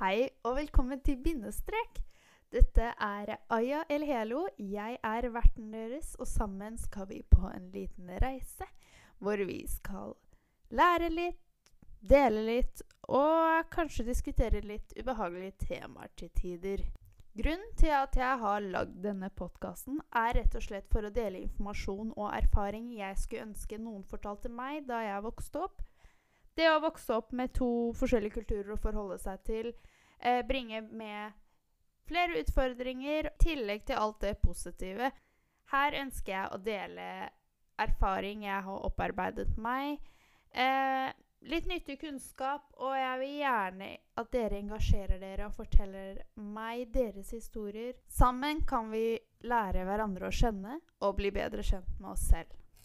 Hei og velkommen til Bindestrek. Dette er Aya Elhelo. Jeg er verten deres, og sammen skal vi på en liten reise hvor vi skal lære litt, dele litt og kanskje diskutere litt ubehagelige temaer til tider. Grunnen til at jeg har lagd denne podkasten, er rett og slett for å dele informasjon og erfaring jeg skulle ønske noen fortalte meg da jeg vokste opp. Det å vokse opp med to forskjellige kulturer å forholde seg til, eh, bringer med flere utfordringer i tillegg til alt det positive. Her ønsker jeg å dele erfaring jeg har opparbeidet meg. Eh, litt nyttig kunnskap, og jeg vil gjerne at dere engasjerer dere og forteller meg deres historier. Sammen kan vi lære hverandre å kjenne og bli bedre kjent med oss selv.